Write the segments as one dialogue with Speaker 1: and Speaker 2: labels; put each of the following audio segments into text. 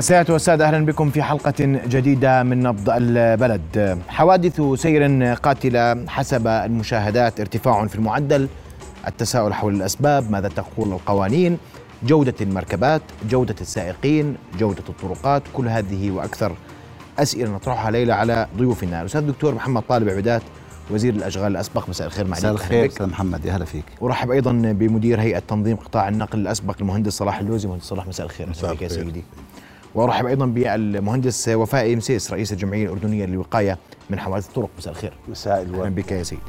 Speaker 1: السيدات والسادة أهلا بكم في حلقة جديدة من نبض البلد. حوادث سير قاتلة حسب المشاهدات ارتفاع في المعدل التساؤل حول الأسباب ماذا تقول القوانين جودة المركبات جودة السائقين جودة الطرقات كل هذه وأكثر أسئلة نطرحها ليلة على ضيوفنا. الأستاذ الدكتور محمد طالب عبيدات وزير الأشغال الأسبق مساء الخير
Speaker 2: معاليك مساء الخير أستاذ محمد يا هلا فيك.
Speaker 1: ورحب أيضا بمدير هيئة تنظيم قطاع النقل الأسبق المهندس صلاح اللوزي. مهندس صلاح مساء الخير. مساء الخير يا سيدي. وأرحب أيضا بالمهندس وفاء مسيس رئيس الجمعية الأردنية للوقاية من حوادث الطرق. مساء الخير.
Speaker 3: مساء الورد.
Speaker 1: أهلا بك يا سيدي.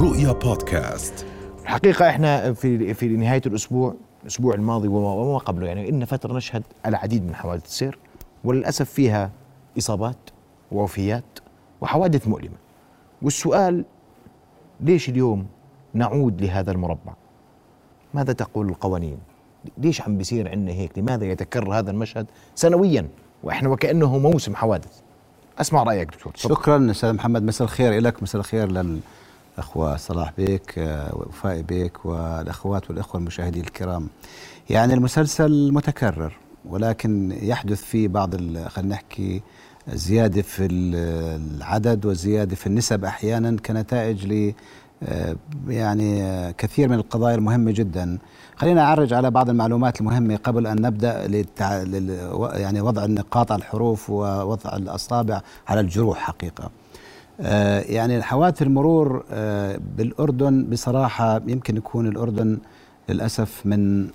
Speaker 4: رؤيا بودكاست.
Speaker 1: الحقيقة إحنا في في نهاية الأسبوع الأسبوع الماضي وما قبله يعني إن فترة نشهد العديد من حوادث السير وللأسف فيها إصابات ووفيات وحوادث مؤلمة. والسؤال ليش اليوم نعود لهذا المربع؟ ماذا تقول القوانين؟ ليش عم بيصير عندنا هيك؟ لماذا يتكرر هذا المشهد سنويا؟ وإحنا وكأنه موسم حوادث. أسمع رأيك دكتور
Speaker 2: شكرا أستاذ محمد مساء الخير لك مساء الخير للأخوة صلاح بيك آه، وفاء بيك والأخوات والأخوة المشاهدين الكرام. يعني المسلسل متكرر ولكن يحدث فيه بعض خلينا نحكي زيادة في العدد وزيادة في النسب أحيانا كنتائج يعني آه، كثير من القضايا المهمة جدا خلينا اعرج على بعض المعلومات المهمة قبل أن نبدأ للتع... لل... يعني وضع النقاط على الحروف ووضع الأصابع على الجروح حقيقة آه، يعني حوادث المرور بالأردن بصراحة يمكن يكون الأردن للأسف من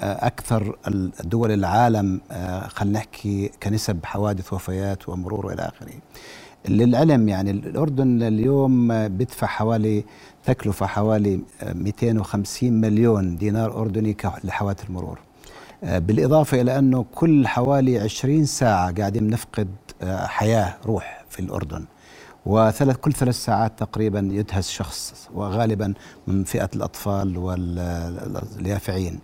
Speaker 2: أكثر دول العالم آه، خلينا نحكي كنسب حوادث وفيات ومرور والى آخره. للعلم يعني الأردن اليوم بيدفع حوالي تكلفة حوالي 250 مليون دينار أردني لحوادث المرور. آه، بالإضافة إلى أنه كل حوالي 20 ساعة قاعدين نفقد آه، حياة روح في الأردن. وثلاث كل ثلاث ساعات تقريبا يدهس شخص وغالبا من فئة الأطفال واليافعين.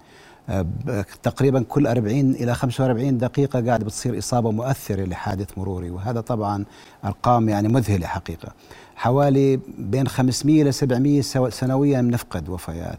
Speaker 2: تقريبا كل 40 إلى 45 دقيقة قاعد بتصير إصابة مؤثرة لحادث مروري وهذا طبعا أرقام يعني مذهلة حقيقة. حوالي بين 500 ل 700 سنويا نفقد وفيات.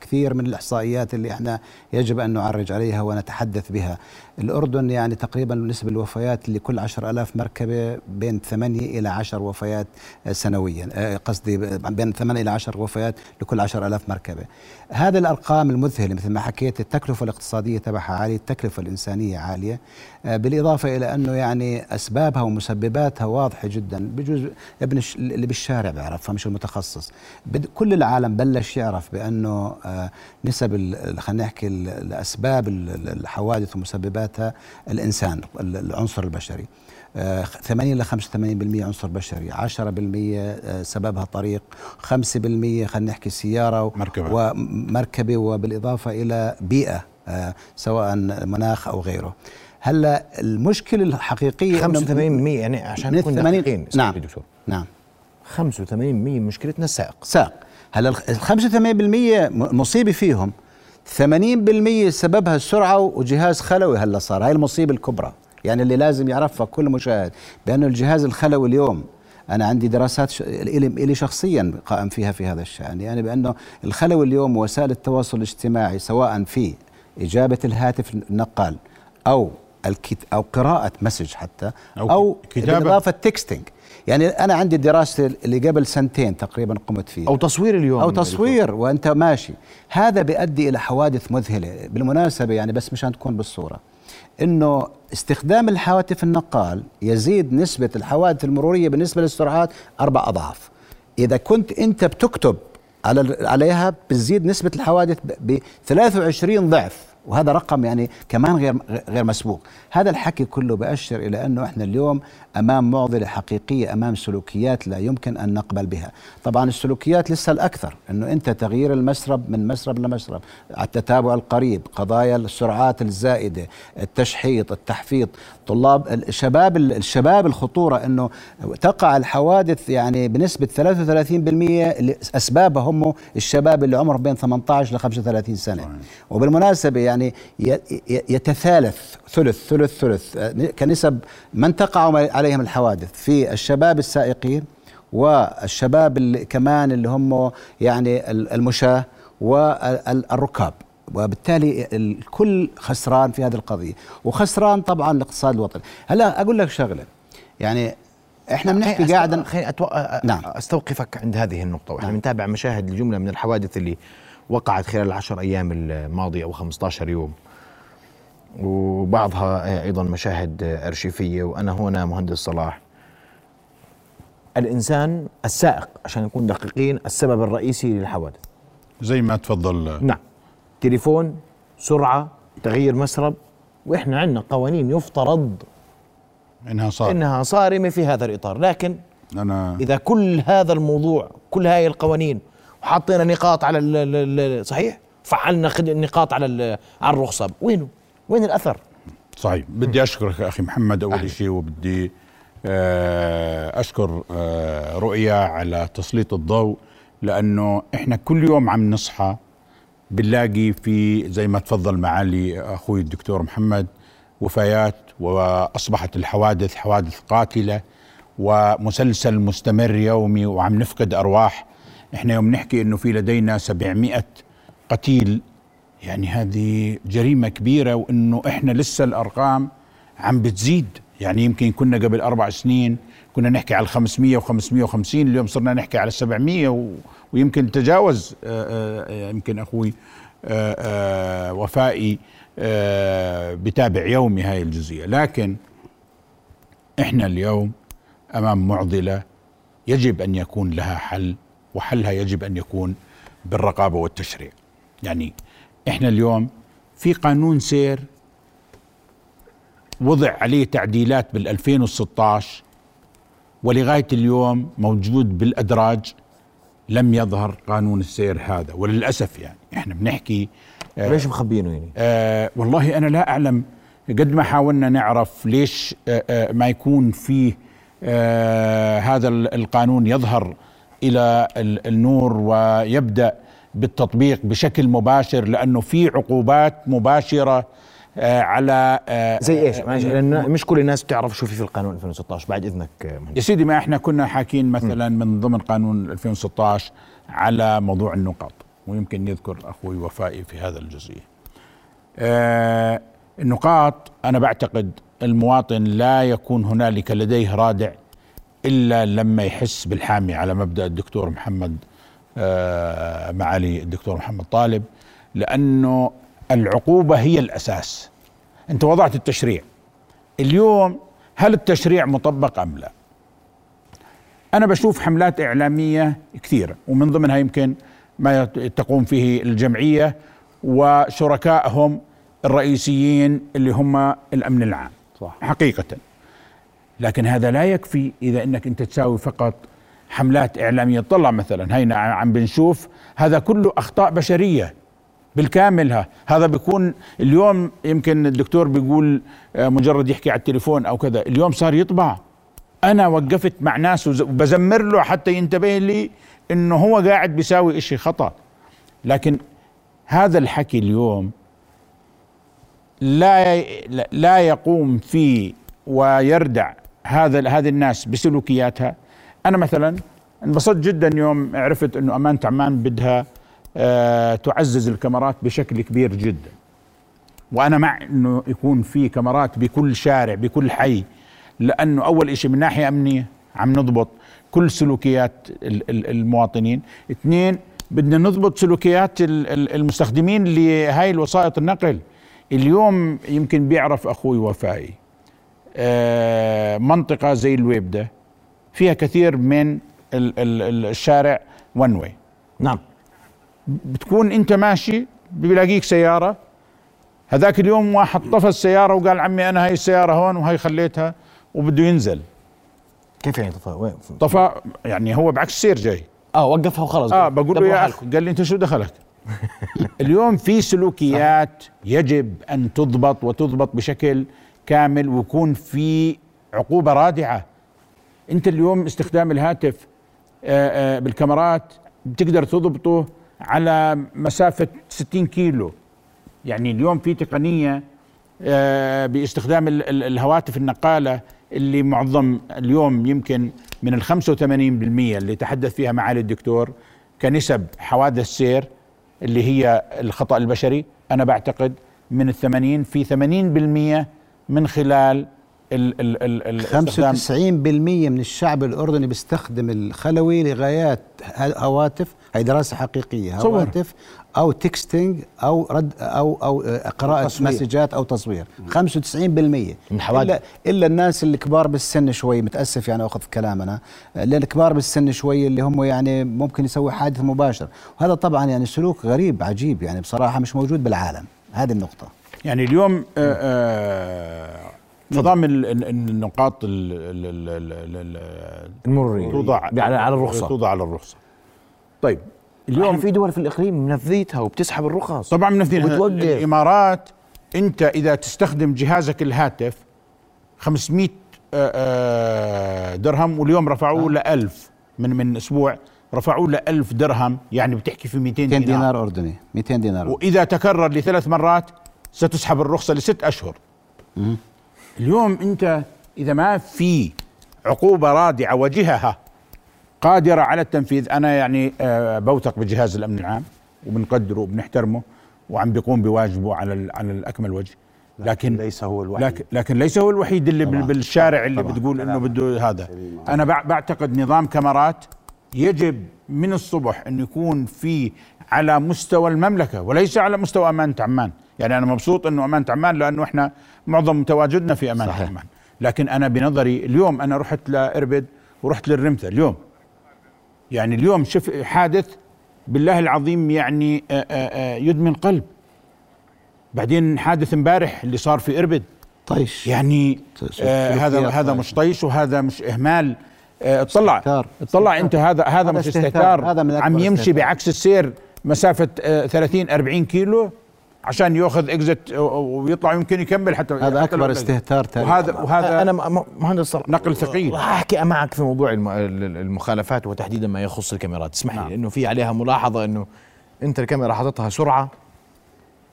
Speaker 2: كثير من الإحصائيات اللي إحنا يجب أن نعرج عليها ونتحدث بها. الأردن يعني تقريبا نسبة الوفيات لكل عشر ألاف مركبة بين 8 إلى 10 وفيات سنويا آه، قصدي بين 8 إلى 10 وفيات لكل عشر ألاف مركبة. هذه الأرقام المذهلة مثل ما حكيت التكلفة الاقتصادية تبعها عالية التكلفة الإنسانية عالية آه، بالإضافة إلى أنه يعني أسبابها ومسبباتها واضحة جدا. بجوز ابن اللي بالشارع بيعرفها مش المتخصص. كل العالم بلش يعرف بأنه آه، نسب خلينا نحكي الأسباب الحوادث ومسبباتها الإنسان العنصر البشري. 80 آه، ل 85% عنصر بشري 10% آه، سببها طريق 5% خلينا نحكي سيارة
Speaker 3: مركبة.
Speaker 2: ومركبه وبالإضافة إلى بيئة سواء مناخ أو غيره. هلأ المشكلة الحقيقية
Speaker 1: 85% يعني عشان نكون دقيقين
Speaker 2: نعم. دكتور. نعم.
Speaker 1: 85% مشكلتنا السائق
Speaker 2: سائق هلا ال 85% مصيبة فيهم. 80% سببها السرعة وجهاز خلوي هلا صار. هاي المصيبة الكبرى. يعني اللي لازم يعرفها كل مشاهد بأنه الجهاز الخلوي اليوم أنا عندي دراسات ش... الي شخصيا قائم فيها في هذا الشأن. يعني بأنه الخلوي اليوم وسائل التواصل الاجتماعي سواء في إجابة الهاتف النقال أو الكت... أو قراءة message حتى أو, أو بالإضافة texting يعني أنا عندي دراسة اللي قبل سنتين تقريبا قمت فيها.
Speaker 1: أو تصوير اليوم
Speaker 2: أو تصوير وأنت ماشي. هذا بيؤدي إلى حوادث مذهلة. بالمناسبة يعني بس مشان تكون بالصورة. إنه استخدام الهواتف النقال يزيد نسبة الحوادث المرورية بالنسبة للسرعات أربع أضعاف. إذا كنت أنت بتكتب على عليها بتزيد نسبة الحوادث ب 23 ضعف. وهذا رقم يعني كمان غير غير مسبوق. هذا الحكي كله بأشر إلى أنه إحنا اليوم أمام معضلة حقيقية أمام سلوكيات لا يمكن أن نقبل بها. طبعا السلوكيات لسه الأكثر أنه أنت تغيير المسرب من مسرب لمسرب التتابع القريب قضايا السرعات الزائدة التشحيط التحفيط. طلاب الشباب الشباب الخطورة أنه تقع الحوادث يعني بنسبة 33% أسبابها هم الشباب اللي عمرهم بين 18 ل 35 سنة. وبالمناسبة يعني يتثالث ثلث ثلث ثلث كنسب من تقع عليهم الحوادث في الشباب السائقين والشباب اللي كمان اللي هم يعني المشاة والركاب. وبالتالي الكل خسران في هذه القضية. وخسران طبعا الاقتصاد الوطني هلا أقول لك شغلة. يعني إحنا بنحكي قاعدا
Speaker 1: خليني أتو...
Speaker 2: نعم.
Speaker 1: أستوقفك عند هذه النقطة. وإحنا بنتابع مشاهد الجملة من الحوادث اللي وقعت خلال العشر أيام الماضية أو 15 يوم. وبعضها أيضا مشاهد أرشيفية. وأنا هنا مهندس صلاح. الإنسان السائق عشان نكون دقيقين السبب الرئيسي للحوادث.
Speaker 3: زي ما تفضل.
Speaker 1: نعم. تليفون سرعة تغيير مسرب وإحنا عندنا قوانين يفترض
Speaker 3: إنها صار
Speaker 1: إنها صارمة في هذا الإطار. لكن
Speaker 3: أنا
Speaker 1: إذا كل هذا الموضوع كل هاي القوانين وحطينا نقاط على ال ال ال صحيح؟ فعلنا خد- نقاط على ال- على الرخصة. وينه وين الأثر؟
Speaker 3: صحيح. بدي أشكرك أخي محمد. أول شيء وبدي آه، أشكر آه، رؤيا على تسليط الضوء لأنه إحنا كل يوم عم نصحى بنلاقي في زي ما تفضل معالي أخوي الدكتور محمد وفيات وأصبحت الحوادث حوادث قاتلة ومسلسل مستمر يومي وعم نفقد أرواح. إحنا يوم نحكي إنه في لدينا 700 قتيل يعني هذه جريمة كبيرة وإنه إحنا لسه الأرقام عم بتزيد. يعني يمكن كنا قبل أربع سنين كنا نحكي على 500 و550 اليوم صرنا نحكي على 700 و... ويمكن تجاوز آه، آه، يمكن أخوي آه، آه، وفائي آه، بتابع يومي هاي الجزئية. لكن إحنا اليوم أمام معضلة يجب أن يكون لها حل وحلها يجب أن يكون بالرقابة والتشريع. يعني إحنا اليوم في قانون سير وضع عليه تعديلات بال 2016 ولغاية اليوم موجود بالأدراج لم يظهر قانون السير هذا وللأسف يعني. إحنا بنحكي آه،
Speaker 1: ليش مخبينه يعني؟
Speaker 3: آه والله أنا لا أعلم. قد ما حاولنا نعرف ليش آه آه ما يكون فيه آه هذا ال- القانون يظهر إلى ال- النور ويبدأ بالتطبيق بشكل مباشر لأنه في عقوبات مباشرة آه على آه
Speaker 1: زي إيش لأن مش كل الناس بتعرف شو في في القانون 2016 بعد إذنك آه، مهندس.
Speaker 3: يا سيدي ما إحنا كنا حاكين مثلا من ضمن قانون 2016 على موضوع النقاط ويمكن يذكر أخوي وفائي في هذا الجزئية. آه النقاط أنا بعتقد المواطن لا يكون هنالك لديه رادع إلا لما يحس بالحامي على مبدأ الدكتور محمد آه معالي الدكتور محمد طالب لأنه العقوبة هي الأساس. أنت وضعت التشريع. اليوم هل التشريع مطبق أم لا؟ أنا بشوف حملات إعلامية كثيرة ومن ضمنها يمكن ما تقوم فيه الجمعية وشركائهم الرئيسيين اللي هم الأمن العام
Speaker 2: صح.
Speaker 3: حقيقة لكن هذا لا يكفي إذا إنك أنت تساوي فقط حملات إعلامية طلع مثلا هينا عم بنشوف هذا كله أخطاء بشرية بالكامل. هذا بيكون اليوم يمكن الدكتور بيقول آه، مجرد يحكي على التليفون أو كذا. اليوم صار يطبع. أنا وقفت مع ناس وبزمر له حتى ينتبه لي إنه هو قاعد بيساوي إشي خطأ. لكن هذا الحكي اليوم لا لا- يقوم فيه ويردع هذا هذه الناس بسلوكياتها. أنا مثلا انبسطت جدا يوم عرفت إنه امانه عمان بدها. تعزز الكاميرات بشكل كبير جدا. وأنا مع إنه يكون في كاميرات بكل شارع بكل حي لأنه أول شيء من ناحية أمنية عم نضبط كل سلوكيات ال- ال- المواطنين. اثنين بدنا نضبط سلوكيات ال- ال- المستخدمين لهاي الوسائط النقل. اليوم يمكن بيعرف أخوي وفائي. آه، منطقة زي الويبدة فيها كثير من ال- ال- ال- الشارع ون واي
Speaker 1: نعم.
Speaker 3: بتكون انت ماشي بيلاقيك سيارة. هذاك اليوم واحد طفى السيارة وقال عمي أنا هاي السيارة هون وهي خليتها وبده ينزل.
Speaker 1: كيف يعني طفى؟ وين؟
Speaker 3: طفى يعني هو بعكس السير جاي.
Speaker 1: آه وقفها وخلص.
Speaker 3: آه بقول له يا. أخي قال لي أنت شو دخلك؟ اليوم في سلوكيات يجب أن تضبط وتضبط بشكل كامل ويكون في عقوبة رادعة. أنت اليوم استخدام الهاتف آه، آه، بالكاميرات بتقدر تضبطه. على مسافة 60 كيلو. يعني اليوم في تقنية آه، باستخدام ال- ال- الهواتف النقالة اللي معظم اليوم يمكن من ال 85% اللي تحدث فيها معالي الدكتور كنسب حوادث سير اللي هي الخطأ البشري. أنا بعتقد من الثمانين في ثمانين بالمية من خلال ال ال ال ال
Speaker 2: 95% من الشعب الأردني بيستخدم الخلوي لغايات هواتف هي دراسة حقيقية
Speaker 3: صور.
Speaker 2: هواتف أو تكستنج أو رد أو أو آه، قراءة
Speaker 5: تصوير.
Speaker 2: مسجات أو تصوير 95%
Speaker 1: من حوادث.
Speaker 2: الا إلا الناس الكبار بالسن شوي متأسف يعني أخذ كلامنا إلا الكبار بالسن شوي اللي هم يعني ممكن يسوي حادث مباشر وهذا طبعا يعني سلوك غريب عجيب يعني بصراحة مش موجود بالعالم هذه النقطة
Speaker 3: يعني اليوم آه، آه، نظام ال- ال- النقاط ال- ال- ال- ال- ال-
Speaker 1: المرورية.
Speaker 3: توضع
Speaker 1: على على الرخصة.
Speaker 3: توضع على الرخصة. طيب
Speaker 1: اليوم في دول في الإقليم منفذيتها وبتسحب الرخص.
Speaker 3: طبعا من اثنين
Speaker 1: وبتوقف.
Speaker 3: الإمارات أنت إذا تستخدم جهازك الهاتف 500 آه، آه، درهم واليوم رفعوه ل 1000 من من أسبوع. رفعوه ل 1000 درهم يعني بتحكي في 200
Speaker 2: 200
Speaker 3: دينار,
Speaker 2: دينار أردني. 200 دينار.
Speaker 3: وإذا تكرر لثلاث مرات ستسحب الرخصة لست أشهر. اليوم انت اذا ما في عقوبة رادعة وجهها قادرة على التنفيذ أنا يعني آه، بوثق بجهاز الأمن العام وبنقدره وبنحترمه وعم بيقوم بواجبه على على الأكمل وجه لكن
Speaker 5: ليس هو الوحيد
Speaker 3: لكن لكن ليس هو الوحيد اللي
Speaker 2: طبعاً.
Speaker 3: بالشارع اللي
Speaker 2: طبعاً.
Speaker 3: بتقول
Speaker 5: إنه.
Speaker 3: بده هذا. أنا بع- بعتقد نظام كاميرات يجب من الصبح انه يكون في على مستوى المملكة وليس على مستوى أمانة عمان يعني أنا مبسوط إنه امانه عمان لأنه إحنا معظم تواجدنا في امانه
Speaker 2: صحيح.
Speaker 3: عمان لكن أنا بنظري اليوم أنا رحت لاربد ورحت للرمثة اليوم. يعني اليوم شف حادث بالله العظيم يعني آه، آه، آه، يدمي القلب بعدين حادث امبارح اللي صار في اربد
Speaker 2: طيش.
Speaker 3: يعني
Speaker 2: س-
Speaker 3: آه هذا هذا. مش طيش وهذا مش إهمال. آه اطلع.
Speaker 2: استهتار.
Speaker 3: اطلع أنت هذا هذا مش
Speaker 2: استهتار.
Speaker 3: استهتار.
Speaker 2: هذا
Speaker 3: عم يمشي
Speaker 2: استهتار.
Speaker 3: بعكس السير مسافة آه 30 40 كيلو. عشان ياخذ اكزت ويطلع يمكن يكمل حتى
Speaker 2: هذا
Speaker 3: أكبر.
Speaker 2: استهتار تاريخي
Speaker 3: وهذا وهذا
Speaker 1: أنا مهندس
Speaker 3: نقل ثقيل.
Speaker 1: راح احكي معك في موضوع الم- ال- المخالفات وتحديدا ما يخص الكاميرات اسمح لي لأنه في عليها ملاحظة إنه أنت الكاميرا حاططها سرعة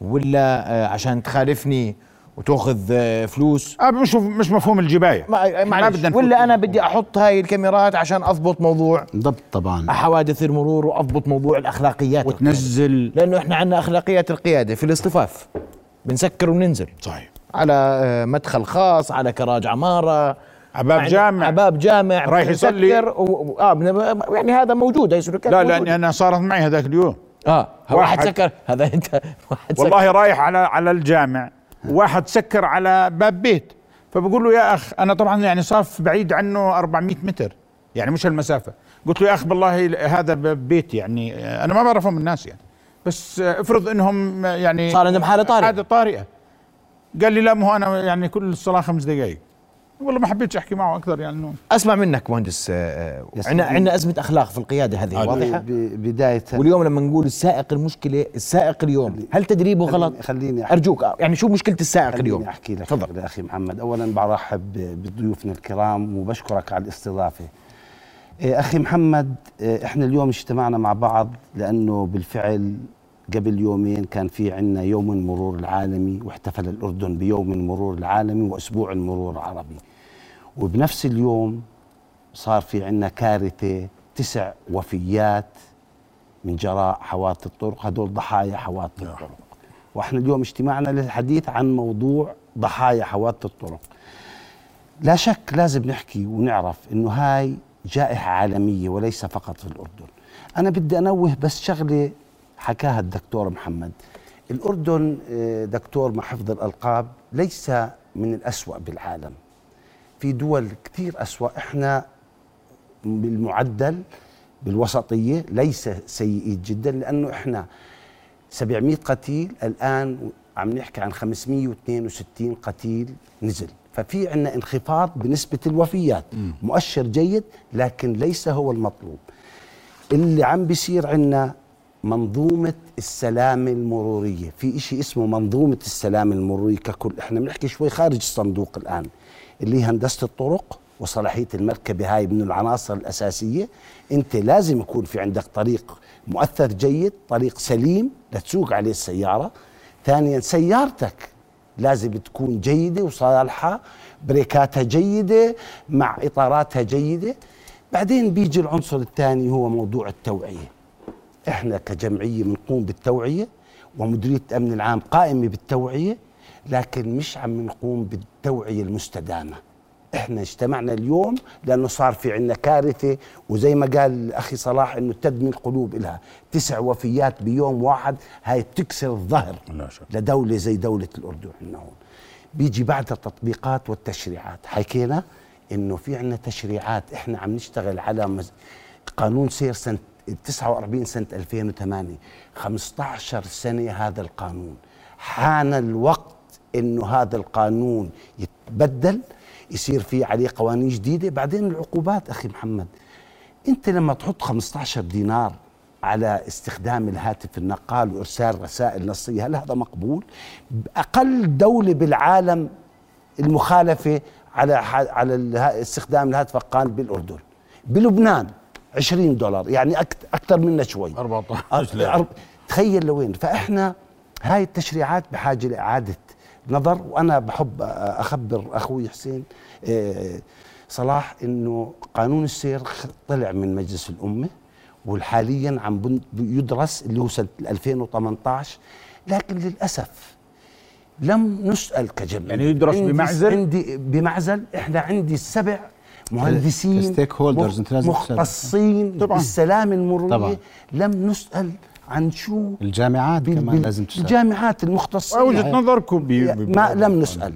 Speaker 1: ولا آه، عشان تخالفني وتاخذ آه، فلوس.
Speaker 3: آه مش مش مفهوم الجباية.
Speaker 1: ما معلش
Speaker 3: بدنا
Speaker 1: ولا
Speaker 3: أنا
Speaker 1: بدي أحط هاي الكاميرات عشان أضبط موضوع
Speaker 2: ضبط طبعا.
Speaker 1: حوادث المرور وأضبط موضوع الأخلاقيات.
Speaker 3: وتنزل.
Speaker 1: لأنه إحنا عندنا اخلاقيات القيادة في الاصطفاف. بنسكر وننزل.
Speaker 3: صحيح.
Speaker 1: على آه، مدخل خاص على كراج عمارة.
Speaker 3: عباب
Speaker 1: عند-
Speaker 3: جامع.
Speaker 1: عباب جامع.
Speaker 3: رايح يصلي.
Speaker 1: و... آه بن- يعني هذا موجود. هي سلوكيات
Speaker 3: لا. لاني أنا صارت معي هذاك اليوم.
Speaker 1: آه واحد,
Speaker 3: واحد-
Speaker 1: سكر. هذا أنت. واحد سكر.
Speaker 3: والله رايح على على الجامع. واحد سكر على باب بيت فبقول له يا أخ أنا طبعا يعني صاف بعيد عنه 400 متر يعني مش المسافة. قلت له يا أخ بالله هذا باب بيت يعني آه، أنا ما بعرفهم الناس يعني. بس آه، افرض إنهم آه، يعني
Speaker 1: صار عندهم حالة طارئة.
Speaker 3: حالة طارئة. قال لي لا مو أنا يعني كل الصلاة خمس دقائق والله ما حبيتش أحكي معه أكثر يعني انه
Speaker 1: أسمع منك مهندس آه، عندنا
Speaker 5: سيدي.
Speaker 1: عندنا أزمة أخلاق في القيادة هذه
Speaker 3: آه،
Speaker 1: واضحة؟
Speaker 5: ب- بداية.
Speaker 1: واليوم لما نقول السائق المشكلة السائق اليوم هل تدريبه
Speaker 5: خليني-
Speaker 1: غلط
Speaker 5: خليني أحكي.
Speaker 1: أرجوك آه، يعني شو مشكلة السائق
Speaker 5: خليني
Speaker 1: اليوم؟
Speaker 5: أحكي لك
Speaker 1: تفضل.
Speaker 5: يا أخي محمد. اولا برحب بضيوفنا الكرام وبشكرك على الاستضافة. إيه، أخي محمد إحنا اليوم اجتمعنا مع بعض لأنه بالفعل قبل يومين كان في عندنا يوم المرور العالمي واحتفل الأردن بيوم المرور العالمي وأسبوع المرور العربي. وبنفس اليوم صار في عندنا كارثة تسع وفيات من جراء حوادث الطرق. هدول ضحايا حوادث الطرق. وإحنا اليوم اجتماعنا للحديث عن موضوع ضحايا حوادث الطرق. لا شك لازم نحكي ونعرف إنه هاي جائحة عالمية وليس فقط في الأردن. أنا بدي أنوه بس شغلة حكاها الدكتور محمد. الأردن آه، دكتور مع حفظ الألقاب ليس من الأسوأ بالعالم. في دول كثير أسوأ. إحنا بالمعدل بالوسطية ليس سيئين جدا لأنه إحنا 700 قتيل الآن عم نحكي عن 562 قتيل نزل. ففي عندنا انخفاض بنسبة الوفيات. مؤشر جيد لكن ليس هو المطلوب. اللي عم بيصير عندنا منظومة السلامة المرورية. في إشي اسمه منظومة السلامة المرورية ككل. إحنا بنحكي شوي خارج الصندوق الآن. اللي هي هندسة الطرق وصلاحية المركبة هاي من العناصر الأساسية. أنت لازم يكون في عندك طريق مؤثر جيد طريق سليم لتسوق عليه السيارة. ثانيا سيارتك لازم تكون جيدة وصالحة بريكاتها جيدة مع إطاراتها جيدة. بعدين بيجي العنصر الثاني هو موضوع التوعية. إحنا كجمعية بنقوم بالتوعية ومديرية الأمن العام قائمة بالتوعية. لكن مش عم نقوم بالتوعية المستدامة. إحنا اجتمعنا اليوم لأنه صار في عندنا كارثة وزي ما قال أخي صلاح إنه تدمي القلوب لها تسع وفيات بيوم واحد هاي بتكسر الظهر. لدولة زي دولة الأردن عندنا هون. بيجي بعد التطبيقات والتشريعات. حكينا إنه في عندنا تشريعات. إحنا عم نشتغل على مز... قانون سير سنة 49 سنة 2008 15 سنة هذا القانون. حان الوقت إنه هذا القانون يتبدل يصير في عليه قوانين جديدة. بعدين العقوبات أخي محمد أنت لما تحط 15 دينار على استخدام الهاتف النقال وإرسال رسائل نصية هل هذا مقبول؟ أقل دولة بالعالم المخالفة على على استخدام الهاتف النقال بالأردن. بلبنان 20 دولار يعني أكثر منا شوي.
Speaker 3: 14 ليرة.
Speaker 5: أر- تخيل لوين. فإحنا هاي التشريعات بحاجة لإعادة نظر وأنا بحب أخبر أخوي حسين آه، صلاح إنه قانون السير طلع من مجلس الأمة وحاليا عم يدرس اللي هو سنة 2018 لكن للأسف لم نسأل كجمعيه
Speaker 3: يعني يدرس بمعزل؟
Speaker 5: عندي بمعزل إحنا عندي سبع مهندسين
Speaker 2: ال stakeholders، أنت لازم تسأل.
Speaker 5: مختصين. بالسلام المروريه
Speaker 2: طبعاً.
Speaker 5: لم نسأل عن شو
Speaker 2: الجامعات
Speaker 5: بال-
Speaker 2: كمان لازم تسأل
Speaker 5: الجامعات المختصين
Speaker 3: وجهة نظركم بي بي-
Speaker 5: ما لم نسأل.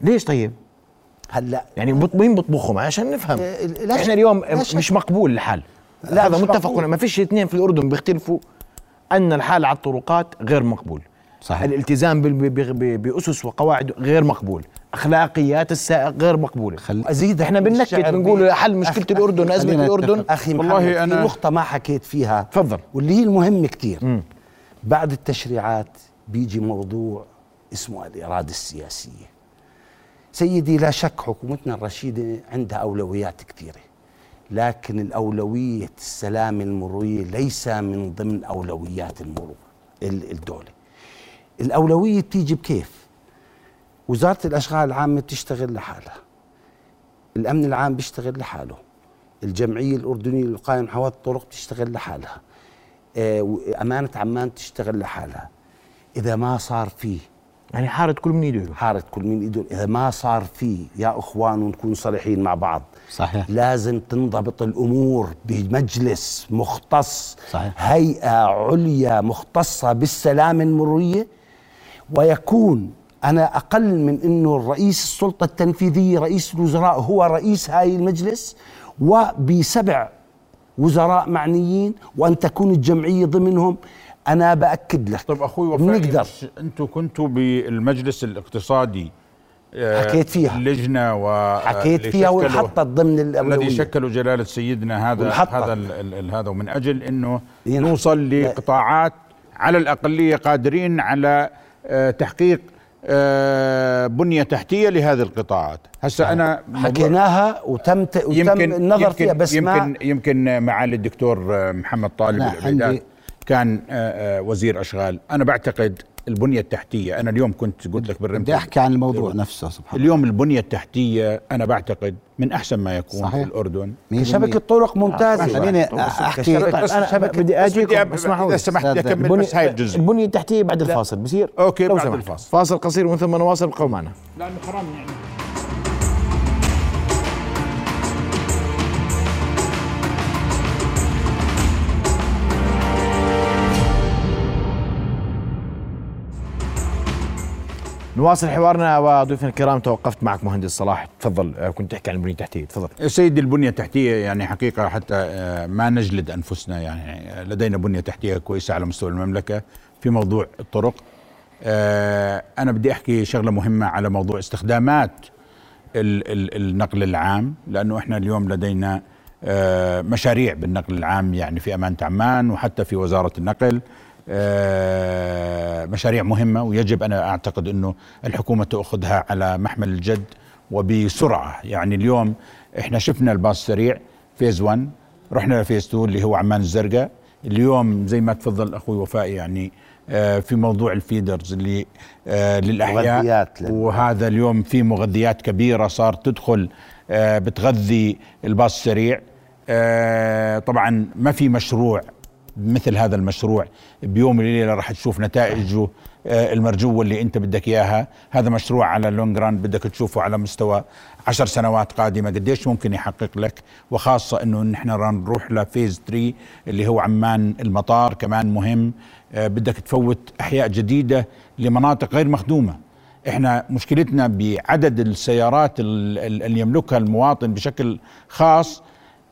Speaker 1: ليش طيب؟
Speaker 5: هلأ.
Speaker 1: يعني مين بيطبخهم عشان نفهم.
Speaker 5: آه، لا إحنا
Speaker 1: اليوم
Speaker 5: لا شك.
Speaker 1: مش مقبول الحال.
Speaker 5: لا،
Speaker 1: هذا متفق. ما فيش اثنين في الأردن بيختلفوا أن الحال على الطرقات غير مقبول.
Speaker 2: صحيح.
Speaker 1: الالتزام بأسس وقواعد غير مقبول. أخلاقيات السائق غير مقبولة.
Speaker 2: خل...
Speaker 5: أزيد
Speaker 1: إحنا بننكت بنقول حل مشكلة
Speaker 2: الأردن
Speaker 1: أزمة
Speaker 2: الأردن.
Speaker 5: أخي
Speaker 3: والله
Speaker 5: والله
Speaker 3: أنا
Speaker 5: في نقطة ما حكيت فيها.
Speaker 1: تفضل.
Speaker 5: واللي هي المهم كتير. بعد التشريعات بيجي موضوع اسمه الاراده السياسية. سيدي لا شك حكومتنا الرشيدة عندها أولويات كثيره لكن الأولوية السلام المروريه ليس من ضمن أولويات المرور ال- الدولة. الأولوية بتيجي بكيف؟ وزارة الأشغال العامة بتشتغل لحالها. الأمن العام بيشتغل لحاله. الجمعية الأردنية للقائم حوالي الطرق بتشتغل لحالها. آه، وامانه عمان تشتغل لحالها. إذا ما صار فيه
Speaker 1: يعني حارة كل من ايده
Speaker 5: حارة كل من ايده إذا ما صار فيه يا إخوان ونكون صريحين مع بعض
Speaker 2: صحيح.
Speaker 5: لازم تنضبط الأمور بمجلس مختص
Speaker 2: صحيح.
Speaker 5: هيئة عليا مختصة بالسلامه المرورية ويكون أنا أقل من إنه الرئيس السلطة التنفيذية رئيس الوزراء هو رئيس هاي المجلس وبسبع وزراء معنيين وأن تكون الجمعية ضمنهم أنا بأكد لك
Speaker 3: طب أخوي وفاء
Speaker 5: بنقدر
Speaker 3: مش أنتم كنتوا بالمجلس الاقتصادي آه،
Speaker 5: حكيت فيها.
Speaker 3: اللجنه و
Speaker 5: حكيت
Speaker 3: اللي
Speaker 5: فيها وانحطت ضمن
Speaker 3: الذي
Speaker 5: الاولويه
Speaker 3: شكلوا جلالة سيدنا هذا. هذا ال ال ال هذا ومن أجل إنه
Speaker 5: ينحط.
Speaker 3: نوصل لقطاعات على الأقلية قادرين على آه، تحقيق آه، بنية تحتية لهذه القطاعات. هسه أنا موضوع-
Speaker 5: حكيناها وتم ت... وتم النظر فيها بس
Speaker 3: يمكن
Speaker 5: ما
Speaker 3: يمكن معالي الدكتور آه، محمد طالب
Speaker 2: لا،
Speaker 3: العبيدات كان آه، آه، وزير أشغال. أنا بعتقد البنية التحتية. أنا اليوم كنت قلت لك بالرمز.
Speaker 2: بدي أحكي عن الموضوع نفسه سبحان الله.
Speaker 3: اليوم البنية التحتية أنا بعتقد من أحسن ما يكون
Speaker 2: صحيح.
Speaker 3: في الاردن
Speaker 2: شبكة.
Speaker 5: طرق ممتازة.
Speaker 2: خليني أحكي.
Speaker 1: طيب أنا
Speaker 5: شبكة-
Speaker 1: بدي أجيكم اسمحوا لي
Speaker 3: سمحت
Speaker 2: أستاذ،
Speaker 3: اكمل بس هاي الجزء.
Speaker 1: البنية التحتية بعد الفاصل. بصير؟
Speaker 3: أوكي،
Speaker 1: لو
Speaker 3: بعد. الفاصل.
Speaker 1: فاصل قصير ومن ثم نواصل ابقوا معنا.
Speaker 3: لأنه حرام يعني.
Speaker 1: نواصل حوارنا وضيوفنا الكرام توقفت معك مهندس صلاح. تفضل آه، كنت تحكي عن البنية التحتية. تفضل.
Speaker 3: سيدي البنية التحتية يعني حقيقة حتى آه، ما نجلد أنفسنا يعني. لدينا بنية تحتية كويسة على مستوى المملكة في موضوع الطرق. آه، أنا بدي أحكي شغلة مهمة على موضوع استخدامات ال- ال- النقل العام لأنه إحنا اليوم لدينا مشاريع بالنقل العام يعني في أمانة عمان وحتى في وزارة النقل. مشاريع مهمة ويجب أنا أعتقد أنه الحكومة تأخذها على محمل الجد وبسرعة. يعني اليوم إحنا شفنا الباص السريع فيز 1 رحنا ل phase 2 اللي هو عمان الزرقاء. اليوم زي ما تفضل أخوي وفاء يعني آه، في موضوع ال feeders اللي آه، للأحياء. وهذا اليوم في مغذيات كبيرة صار تدخل آه، بتغذي الباص السريع آه، طبعا ما في مشروع مثل هذا المشروع بيوم وليلة راح تشوف نتائجه آه، المرجوه اللي انت بدك إياها. هذا مشروع على ال long run بدك تشوفه على مستوى عشر سنوات قادمة. قديش ممكن يحقق لك؟ وخاصة إنه نحن راح نروح لفيز 3 اللي هو عمان المطار كمان مهم آه، بدك تفوت أحياء جديدة لمناطق غير مخدومة. إحنا مشكلتنا بعدد السيارات ال- ال- اللي يملكها المواطن بشكل خاص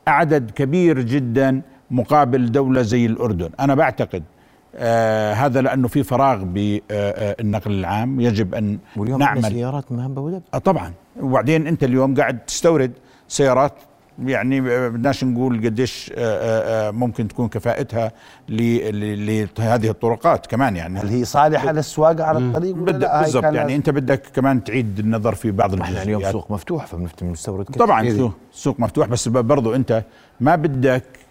Speaker 3: عدد كبير جدا. مقابل دولة زي الأردن. أنا بعتقد آه هذا لأنه في فراغ بالنقل العام. يجب أن
Speaker 1: واليوم
Speaker 3: نعمل.
Speaker 1: سيارات مهبه ودب
Speaker 3: آه طبعا. وبعدين أنت اليوم قاعد تستورد سيارات يعني آه، بدناش نقول قديش آه، آه، آه، ممكن تكون كفاءتها لهذه الطرقات كمان يعني.
Speaker 5: هل هي صالحة للسواقه على الطريق
Speaker 3: بالضبط. يعني أنت بدك كمان تعيد النظر في بعض
Speaker 1: إحنا اليوم سوق مفتوح فبنستورد كثير.
Speaker 3: طبعا سوق, سوق مفتوح. بس برضو أنت ما بدك آه،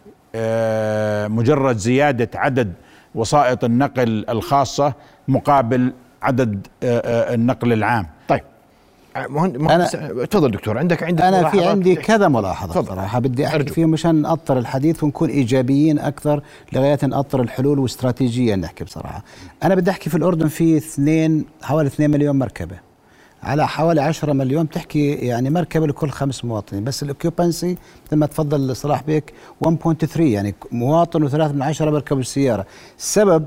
Speaker 3: مجرد زيادة عدد وسائط النقل الخاصة مقابل عدد آه، آه، النقل العام
Speaker 1: طيب مهند مهندس تفضل دكتور عندك عندك
Speaker 2: أنا في عندي؟ كذا
Speaker 1: ملاحظة.
Speaker 2: صراحة بدي أحكي
Speaker 1: أرجو.
Speaker 2: فيهم مشان نأطر الحديث ونكون إيجابيين أكثر لغاية نأطر الحلول واستراتيجيه نحكي بصراحة أنا بدي أحكي في الأردن في اثنين حوالي 2 مليون مركبة على حوالي 10 مليون تحكي يعني مركبه لكل خمس مواطنين. بس الاوكيوبنسي مثل ما تفضل صلاح بيك 1.3 يعني مواطن وثلاث من عشرة بركبوا السيارة. السبب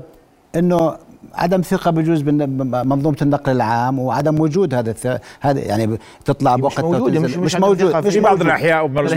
Speaker 2: إنه عدم ثقة بجوز بمنظومه النقل العام وعدم وجود هذا الث... هذا يعني تطلع
Speaker 1: مش
Speaker 2: بوقت
Speaker 1: مش- مش
Speaker 2: مش
Speaker 1: عندنا
Speaker 2: موجود مش
Speaker 3: بعض
Speaker 2: موجود.
Speaker 3: الأحياء
Speaker 1: مش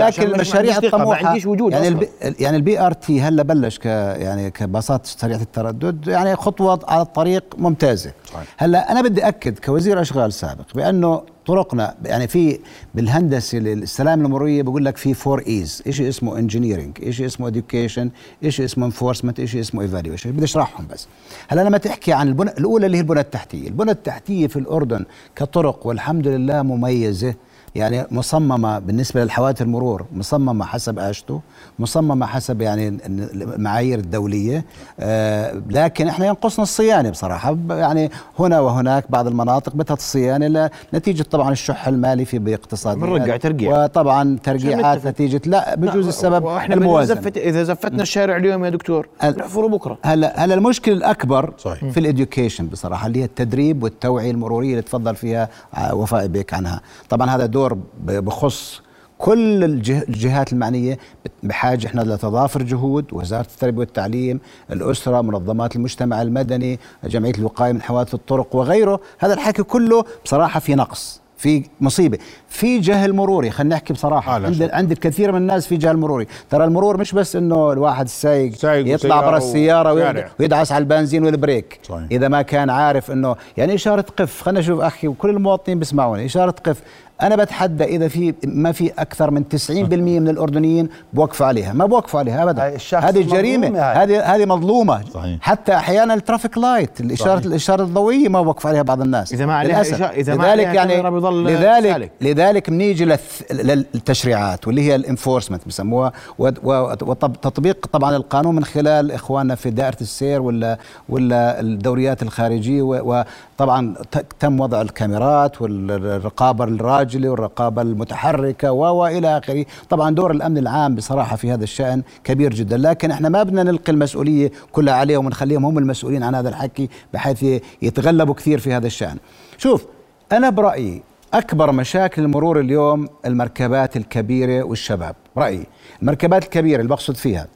Speaker 1: عشان
Speaker 2: لكن المشاريع الطموحه
Speaker 1: عنديش وجود
Speaker 2: يعني.
Speaker 1: الـ
Speaker 2: B يعني الـ BRT هلا بلش ك يعني كباصات سريعه التردد يعني خطوة على الطريق ممتازة
Speaker 3: صحيح.
Speaker 2: هلا أنا بدي أكد كوزير أشغال سابق بأنه طرقنا يعني في بالهندسة السلام المرورية بقول لك في four E's شيء اسمه engineering شيء اسمه education شيء اسمه enforcement شيء اسمه evaluation بدي أشرحهم بس. هلا لما تحكي عن البنى الأولى اللي هي البنى التحتية. البنى التحتية في الأردن كطرق والحمد لله مميزة. يعني مصممة بالنسبة للحوادث المرور مصممة حسب AASHTO مصممة حسب يعني المعايير الدولية آه لكن إحنا ينقصنا الصيانة بصراحة ب- يعني هنا وهناك بعض المناطق بدها الصيانة ل- نتيجة طبعا الشح المالي في باقتصاد
Speaker 1: بنرجع ترقيع.
Speaker 2: وطبعا ترقيعات. نتيجة لا بجوز السبب
Speaker 1: وإحنا
Speaker 2: الموازنة
Speaker 1: زفت إذا زفتنا الشارع اليوم يا دكتور نحفره بكرة
Speaker 2: هلا هلا المشكلة الأكبر
Speaker 3: صحيح.
Speaker 2: في الاديوكيشن بصراحة اللي هي التدريب والتوعية المرورية اللي تفضل فيها ع- وفاء بيك عنها طبعا هذا دور ب- بخص كل الجه- الجهات المعنية بحاجة إحنا لتضافر جهود وزارة التربية والتعليم الأسرة منظمات المجتمع المدني جمعية الوقاية من حوادث الطرق وغيره. هذا الحكي كله بصراحة في نقص في مصيبة في جهل مروري. خلينا نحكي بصراحة.
Speaker 3: آه
Speaker 2: عند. عند الكثير من الناس في جهل مروري. ترى المرور مش بس إنه الواحد السايق
Speaker 3: سايق
Speaker 2: يطلع برا السيارة
Speaker 3: وشارع.
Speaker 2: ويد- ويدعس على البنزين وال brake.
Speaker 3: صحيح.
Speaker 2: إذا ما كان عارف إنه يعني إشارة قف. خلينا نشوف أخي وكل المواطنين بيسمعوني. إشارة قف. أنا بتحدى إذا في ما في أكثر من 90% من الأردنيين بوقفوا عليها ما بوقفوا عليها ابدا هذه جريمه. هذه هذه مظلومة
Speaker 3: صحيح.
Speaker 2: حتى أحيانا ال traffic light الاشاره
Speaker 3: صحيح.
Speaker 2: الإشارة الضوئية ما بوقف عليها بعض الناس
Speaker 1: إذا ما عليها. إشارة- إذا ما
Speaker 2: لذلك
Speaker 1: عليها
Speaker 2: يعني
Speaker 1: بيضل
Speaker 2: لذلك
Speaker 1: سالك.
Speaker 2: لذلك بنيجي للث- للتشريعات واللي هي ال enforcement بسموها وتطبيق طبعا القانون من خلال إخواننا في دائرة السير ولا ولا الدوريات الخارجية وطبعا تم وضع الكاميرات والرقابة الراجله والرقابه المتحركة و- وإلى آخره طبعا دور الأمن العام بصراحة في هذا الشأن كبير جدا لكن إحنا ما بدنا نلقي المسؤولية كلها عليهم ونخليهم هم المسؤولين عن هذا الحكي بحيث يتغلبوا كثير في هذا الشأن شوف أنا برأيي أكبر مشاكل المرور اليوم المركبات الكبيرة والشباب رأيي المركبات الكبيرة اللي بقصد فيها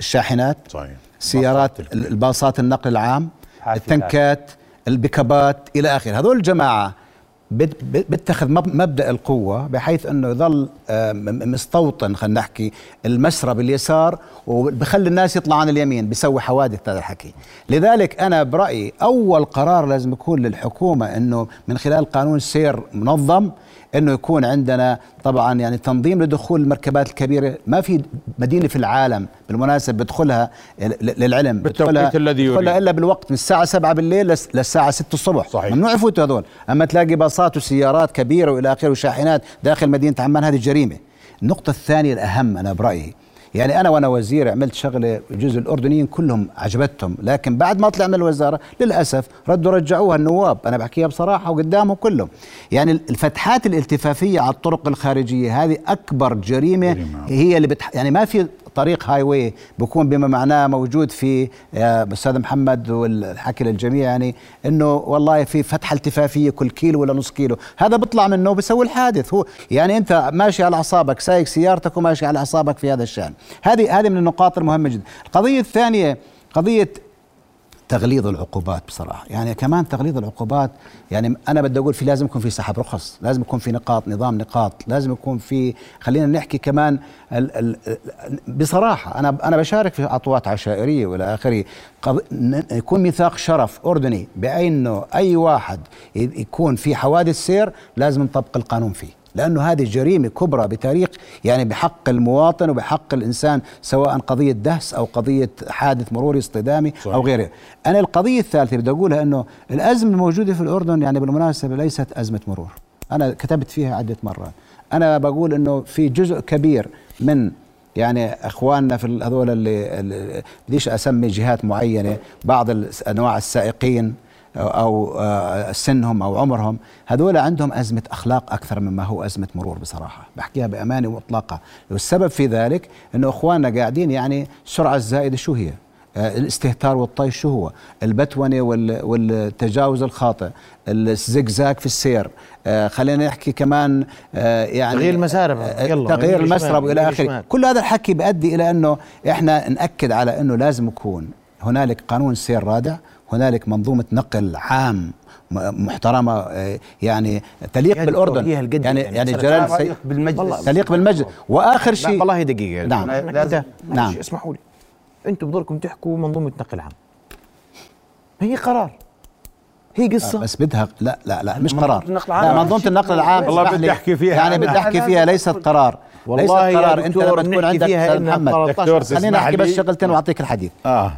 Speaker 2: الشاحنات
Speaker 3: صحيح.
Speaker 2: سيارات
Speaker 3: الباصات الكبيرة.
Speaker 2: النقل العام. التنكات البكابات إلى آخره هذول الجماعة بت- بت- بتخذ مب- مبدأ القوة بحيث إنه يظل آه، مستوطن خلينا نحكي المسرى باليسار وبخلي الناس يطلع عن اليمين بيسوي حوادث هذا الحكي. لذلك أنا برأيي أول قرار لازم يكون للحكومة إنه من خلال قانون سير منظم إنه يكون عندنا طبعا يعني تنظيم لدخول المركبات الكبيرة ما في مدينة في العالم بالمناسبة بدخلها للعلم
Speaker 3: بالتوقيت
Speaker 2: بدخلها-
Speaker 3: الذي يريد.
Speaker 2: بدخلها إلا بالوقت من الساعة 7 بالليل لس- للساعة 6 الصبح
Speaker 3: صحيح.
Speaker 2: ممنوع يفوتوا هذول أما تلاقي باصات وسيارات كبيرة وإلى آخره وشاحنات داخل مدينة عمان هذه جريمة النقطة الثانية الأهم أنا برأيي يعني أنا وأنا وزير عملت شغلة جزء الأردنيين كلهم عجبتهم لكن بعد ما طلع من الوزارة للأسف ردوا رجعوها النواب أنا بحكيها بصراحة وقدامهم كلهم يعني الفتحات الالتفافية على الطرق الخارجية هذه أكبر
Speaker 3: جريمة.
Speaker 2: هي اللي بتح... يعني ما في طريق هاي واي بكون بما معناه موجود في يا أستاذ محمد والحكي للجميع يعني إنه والله في فتحة التفافية كل كيلو ولا نص كيلو. هذا بيطلع منه وبيسوي الحادث. هو يعني أنت ماشي على أعصابك سايق سيارتك وماشي على أعصابك في هذا الشأن. هذه هذه من النقاط المهمة جدا. القضية الثانية قضية تغليظ العقوبات بصراحة. يعني كمان تغليظ العقوبات يعني أنا بدي أقول في لازم يكون في سحب رخص لازم يكون في نقاط نظام نقاط لازم يكون في خلينا نحكي كمان ال ال بصراحة أنا أنا بشارك في اطوات عشائرية وإلى آخره. يكون ميثاق شرف أردني بانه أي واحد يكون في حوادث سير لازم نطبق القانون فيه. لأنه هذه جريمه كبرى بتاريخ يعني بحق المواطن وبحق الإنسان سواء قضية دهس أو قضية حادث مروري اصطدامي
Speaker 3: صحيح.
Speaker 2: أو غيره. أنا القضية الثالثة بدي أقولها إنه الأزمة الموجودة في الأردن يعني بالمناسبة ليست أزمة مرور. أنا كتبت فيها عدة مرات. أنا بقول إنه في جزء كبير من يعني إخواننا في هذول اللي, بديش أسمي جهات معينة بعض أنواع السائقين أو آه، سنهم أو عمرهم هذول عندهم أزمة أخلاق أكثر مما هو أزمة مرور بصراحة. بحكيها بأمانة مطلقه والسبب في ذلك إنه إخواننا قاعدين يعني السرعه الزائده شو هي؟ آه، الاستهتار والطيش شو هو؟ البتونة وال- والتجاوز الخاطئ الزقزاق في السير. آه، خلينا نحكي كمان آه، يعني
Speaker 1: تغيير المسار
Speaker 2: آه،
Speaker 1: يلا،
Speaker 2: تغيير المسرب والى
Speaker 1: آخره.
Speaker 2: كل هذا الحكي بيؤدي إلى إنه إحنا نأكد على إنه لازم يكون هنالك قانون سير رادع هنالك منظومة نقل عام محترمة آه، يعني تليق
Speaker 1: بالأردن.
Speaker 2: يعني
Speaker 1: يعني.
Speaker 2: يعني جلال السيد
Speaker 5: بالمجلس.
Speaker 2: تليق بالمجلس.
Speaker 1: وآخر
Speaker 2: شيء
Speaker 1: والله دقيقة
Speaker 2: نعم.
Speaker 5: لازم-
Speaker 2: نعم.
Speaker 1: اسمحوا لي. أنتم بدوركم تحكوا منظومة نقل عام. هي قرار. هي قصة.
Speaker 2: بس بدها لا لا لا مش
Speaker 5: منظومة
Speaker 2: قرار.
Speaker 5: النقل
Speaker 2: لا
Speaker 5: العام.
Speaker 2: منظومة النقل العام
Speaker 3: والله
Speaker 2: اسمح
Speaker 3: بدي
Speaker 2: لي.
Speaker 3: أحكي فيها
Speaker 2: يعني. بدي
Speaker 5: أحكي
Speaker 2: فيها ليست قرار. ليست
Speaker 1: والله يا
Speaker 2: قرار.
Speaker 1: أنت
Speaker 2: لما تكون عندك محمد
Speaker 1: 13
Speaker 3: دكتور.
Speaker 2: خليني احكي بس؟ شغلتين وأعطيك الحديث.
Speaker 3: آه.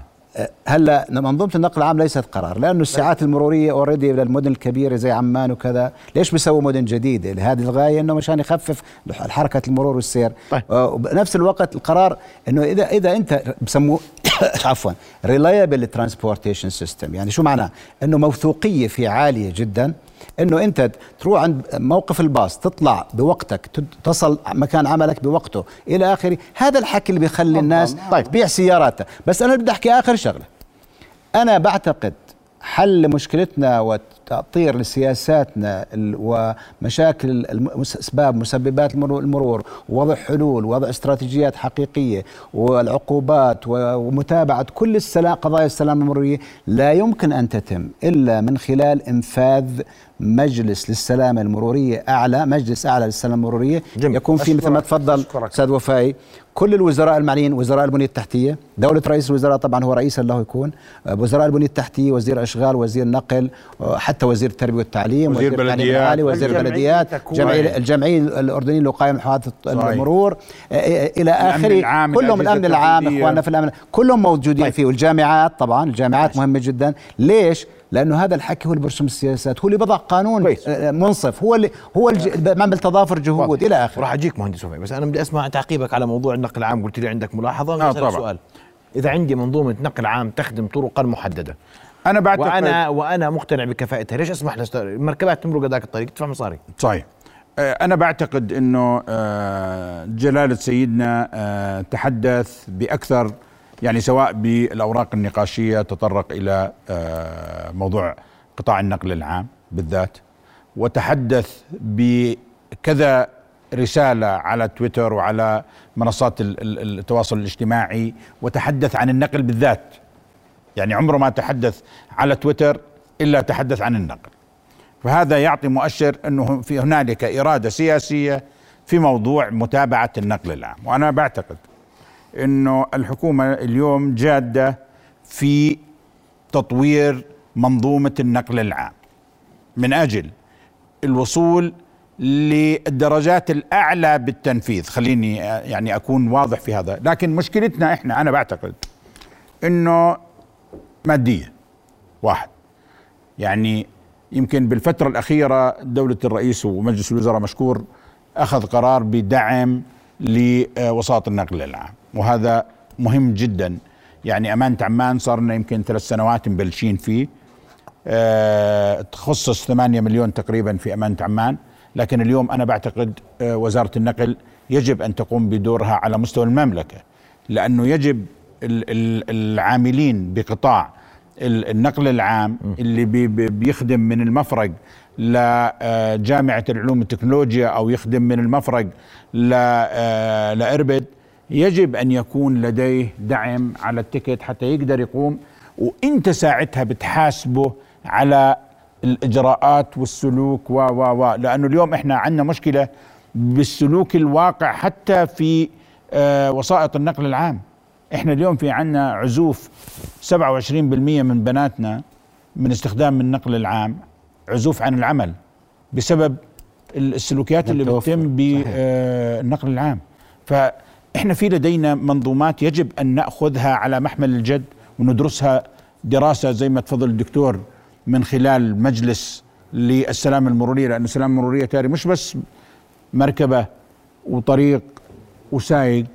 Speaker 2: هلا منظومة النقل العام ليست قرار لأنه الساعات المرورية already للمدن الكبيرة زي عمان وكذا ليش بيسووا مدن جديدة؟ لهذه الغاية إنه مشان يخفف حركة المرور والسير.
Speaker 1: طيب.
Speaker 2: آه، وبنفس الوقت القرار إنه اذا إذا أنت بسموه عفوا reliable transportation system يعني شو معناه؟ إنه موثوقية فيه عالية جدا. إنه أنت تروح عند موقف الباص تطلع بوقتك تصل مكان عملك بوقته إلى آخره هذا الحكي اللي بيخلي الناس
Speaker 1: طيب.
Speaker 2: تبيع سياراتها. بس أنا بدي أحكي آخر شغلة. أنا بعتقد حل مشكلتنا وتأطير لسياساتنا ومشاكل أسباب مسببات المرو- المرور ووضع حلول ووضع استراتيجيات حقيقية والعقوبات ومتابعة كل قضايا السلام المرورية لا يمكن أن تتم إلا من خلال إنفاذ مجلس للسلامة المرورية أعلى مجلس أعلى للسلامة المرورية
Speaker 1: جميل.
Speaker 2: يكون فيه مثل ما. تفضل. أستاذ وفائي كل الوزراء المعنيين وزراء البنيه التحتية دولة رئيس الوزراء طبعا هو رئيسا له يكون آه، وزراء البنيه التحتية وزير أشغال وزير نقل آه، حتى وزير التربية والتعليم
Speaker 3: وزير
Speaker 2: التعليم
Speaker 3: بلديات.
Speaker 2: العالي وزير البلديات جمعية الجمعية الاردنيه للوقايه من حوادث. المرور آه، إلى
Speaker 3: الأمن
Speaker 2: آخره
Speaker 3: العام،
Speaker 2: كلهم الأمن العام. إخواننا في الأمن كلهم موجودين فيه والجامعات طبعا الجامعات مهمة جدا ليش لأنه هذا الحكي هو اللي برسم السياسات هو اللي بضع قانون
Speaker 1: كويس.
Speaker 2: آه، منصف. هو اللي هو اللي بيعمل تضافر جهود إلى آخره.
Speaker 1: راح أجيك مهندس وفاء بس أنا بدي أسمع تعقيبك على موضوع النقل العام. قلت لي عندك ملاحظة
Speaker 3: آه، طبعا.
Speaker 1: سؤال. إذا عندي منظومة نقل عام تخدم طرقا محددة
Speaker 3: أنا بعتقد
Speaker 1: وأنا وأنا مقتنع بكفاءتها ليش أسمح لست... المركبات تمرق هذاك الطريق؟ تدفع مصاري.
Speaker 3: صحيح. آه، أنا بعتقد أنه آه، جلالة سيدنا آه، تحدث بأكثر يعني سواء بالأوراق النقاشية تطرق إلى آه، موضوع قطاع النقل العام بالذات وتحدث بكذا رسالة على تويتر وعلى منصات ال- ال- التواصل الاجتماعي وتحدث عن النقل بالذات. يعني عمره ما تحدث على تويتر إلا تحدث عن النقل. فهذا يعطي مؤشر أنه في هنالك إرادة سياسية في موضوع متابعة النقل العام. وأنا بعتقد إنه الحكومة اليوم جادة في تطوير منظومة النقل العام. من أجل الوصول للدرجات الأعلى بالتنفيذ. خليني يعني أكون واضح في هذا. لكن مشكلتنا إحنا أنا بعتقد إنه مادية واحد. يعني يمكن بالفترة الأخيرة دولة الرئيس ومجلس الوزراء مشكور أخذ قرار بدعم لوساطة النقل العام وهذا مهم جدا. يعني أمانة عمان صار لنا يمكن ثلاث سنوات مبلشين فيه. آه، تخصص 8 مليون تقريبا في أمانة عمان. لكن اليوم أنا بعتقد آه، وزارة النقل يجب أن تقوم بدورها على مستوى المملكة لأنه يجب ال- ال- العاملين بقطاع ال- النقل العام اللي بي- بي- بيخدم من المفرق لجامعة العلوم والتكنولوجيا أو يخدم من المفرق آه، لإربد يجب أن يكون لديه دعم على ال ticket حتى يقدر يقوم وأنت ساعتها بتحاسبه على الإجراءات والسلوك و و و. لأنه اليوم إحنا عندنا مشكلة بالسلوك الواقع حتى في آه، وسائط النقل العام. إحنا اليوم في عندنا عزوف 27% من بناتنا من استخدام النقل العام. عزوف عن العمل بسبب السلوكيات اللي. بتتم بالنقل العام فإحنا في لدينا منظومات يجب أن نأخذها على محمل الجد وندرسها دراسة زي ما تفضل الدكتور من خلال مجلس للسلامه المرورية لأنه السلامه المرورية تاري مش بس مركبة وطريق وسايق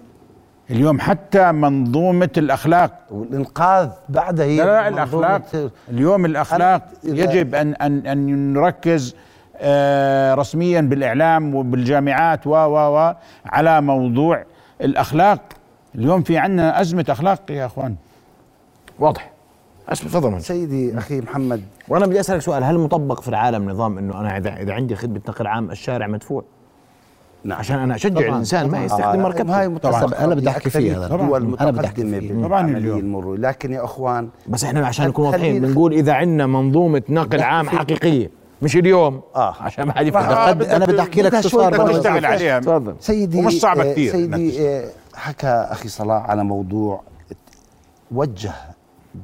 Speaker 3: اليوم حتى منظومة الأخلاق.
Speaker 5: والإنقاذ بعدها هي
Speaker 3: لا لا
Speaker 5: منظومة-
Speaker 3: الأخلاق. اليوم
Speaker 5: إذا-
Speaker 3: يجب ان ان أن نركز آه، رسميا بالإعلام وبالجامعات و و و على موضوع الأخلاق. اليوم في عندنا أزمة أخلاق يا أخوان.
Speaker 1: واضح. اسف تفضل.
Speaker 5: سيدي أخي محمد.
Speaker 1: وأنا بدي أسألك سؤال هل مطبق في العالم نظام إنه أنا إذا عندي خدمة نقل عام الشارع مدفوع؟
Speaker 5: نعم.
Speaker 1: عشان أنا أشجع الإنسان ما يستخدم مركبته.
Speaker 5: هاي متفق
Speaker 2: أنا بدي أحكي
Speaker 5: في
Speaker 2: فيها
Speaker 5: المتقدمة
Speaker 2: فيه.
Speaker 3: طبعاً اليوم.
Speaker 5: المرورية لكن يا أخوان
Speaker 1: بس إحنا عشان نكون واضحين بنقول إذا عندنا منظومة نقل عام حقيقية مش اليوم.
Speaker 5: آه.
Speaker 1: عشان ما حد يفهم
Speaker 3: آه،
Speaker 2: قد- أنا بدي أحكي لك
Speaker 5: بدها
Speaker 2: شو
Speaker 5: شوي
Speaker 2: صار
Speaker 5: بدها
Speaker 2: بالموضوع.
Speaker 3: نشتغل عليها.
Speaker 1: تفضل.
Speaker 5: سيدي
Speaker 3: ومش صعبة
Speaker 5: آه،
Speaker 3: إنك
Speaker 5: سيدي آه، حكى أخي صلاح على موضوع وجه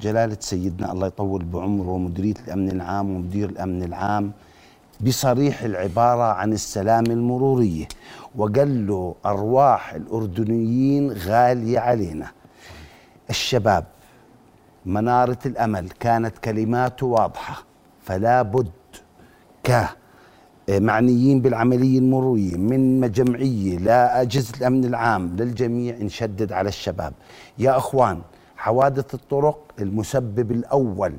Speaker 5: جلالة سيدنا الله يطول بعمره ومديرية الأمن العام ومدير الأمن العام. بصريح العبارة عن السلام المرورية وقال له أرواح الأردنيين غالية علينا. الشباب منارة الأمل كانت كلماته واضحة فلا بد كمعنيين بالعملية المرورية من جمعية لأجهزة الأمن العام للجميع نشدد على الشباب. يا أخوان حوادث الطرق المسبب الأول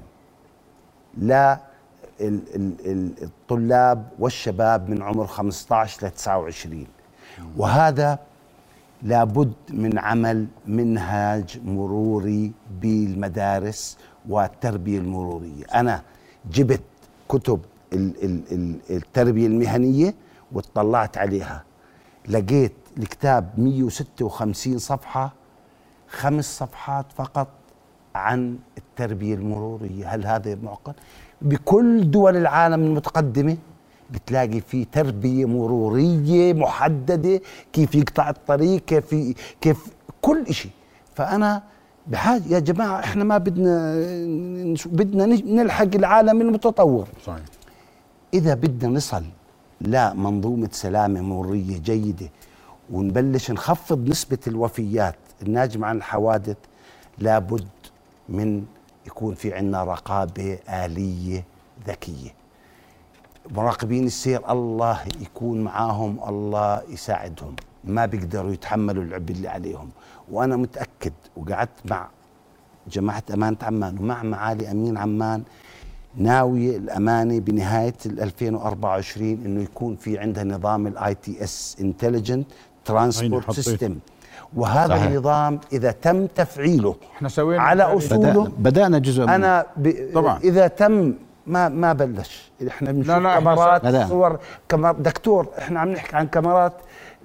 Speaker 5: لا الطلاب والشباب من عمر 15 ل 29 وهذا لابد من عمل منهاج مروري بالمدارس والتربية المرورية. أنا جبت كتب ال- ال- ال- التربية المهنية واطلعت عليها. لقيت الكتاب 156 صفحة خمس صفحات فقط عن التربية المرورية. هل هذا معقد؟ بكل دول العالم المتقدمة بتلاقي في تربية مرورية محددة كيف يقطع الطريق كيف كيف كل شيء فأنا بحاجة يا جماعة إحنا ما بدنا بدنا نلحق العالم المتطور.
Speaker 3: صحيح.
Speaker 5: إذا بدنا نصل لمنظومة سلامة مرورية جيدة ونبلش نخفض نسبة الوفيات الناجمة عن الحوادث لابد من يكون في عنا رقابة آلية ذكية. مراقبين السير الله يكون معاهم الله يساعدهم. ما بيقدروا يتحملوا العبء اللي عليهم. وأنا متأكد وقعدت مع جماعة أمانة عمان ومع معالي أمين عمان ناوية الأمانة بنهاية ال 2024 إنه يكون في عندها نظام ال ITS intelligent
Speaker 3: transport.
Speaker 5: system وهذا
Speaker 2: صحيح.
Speaker 5: النظام إذا تم تفعيله
Speaker 3: إحنا سوينا
Speaker 5: على
Speaker 3: ذلك.
Speaker 5: أصوله
Speaker 2: بدأنا, جزء منه.
Speaker 5: أنا ب...
Speaker 3: طبعاً.
Speaker 5: إذا تم ما ما بلش إحنا بنشوف كاميرات. صور كاميرا دكتور إحنا عم نحكي عن كاميرات.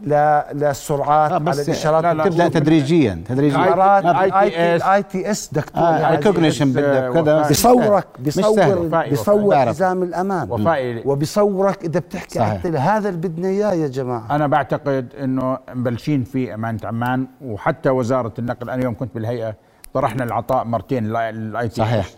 Speaker 5: للسرعات
Speaker 2: آه
Speaker 5: على الإشارات
Speaker 3: لا، لا،
Speaker 2: تبدا تدريجيا تدريجيا.
Speaker 3: ال
Speaker 5: I
Speaker 3: ITS.
Speaker 5: ITS دكتور يعني
Speaker 2: recognition بدك كذا.
Speaker 5: بيصورك بيصور.
Speaker 3: وفائي،
Speaker 5: بيصور
Speaker 2: وفائي.
Speaker 5: حزام الأمان.
Speaker 3: وفائي.
Speaker 5: وبيصورك إذا بتحكي
Speaker 2: صحيح.
Speaker 5: حتى هذا اللي بدنا إياه يا جماعة.
Speaker 3: أنا بعتقد إنه مبلشين في امانه عمان وحتى وزارة النقل أنا يوم كنت بالهيئة طرحنا العطاء مرتين ال IT
Speaker 2: صحيح.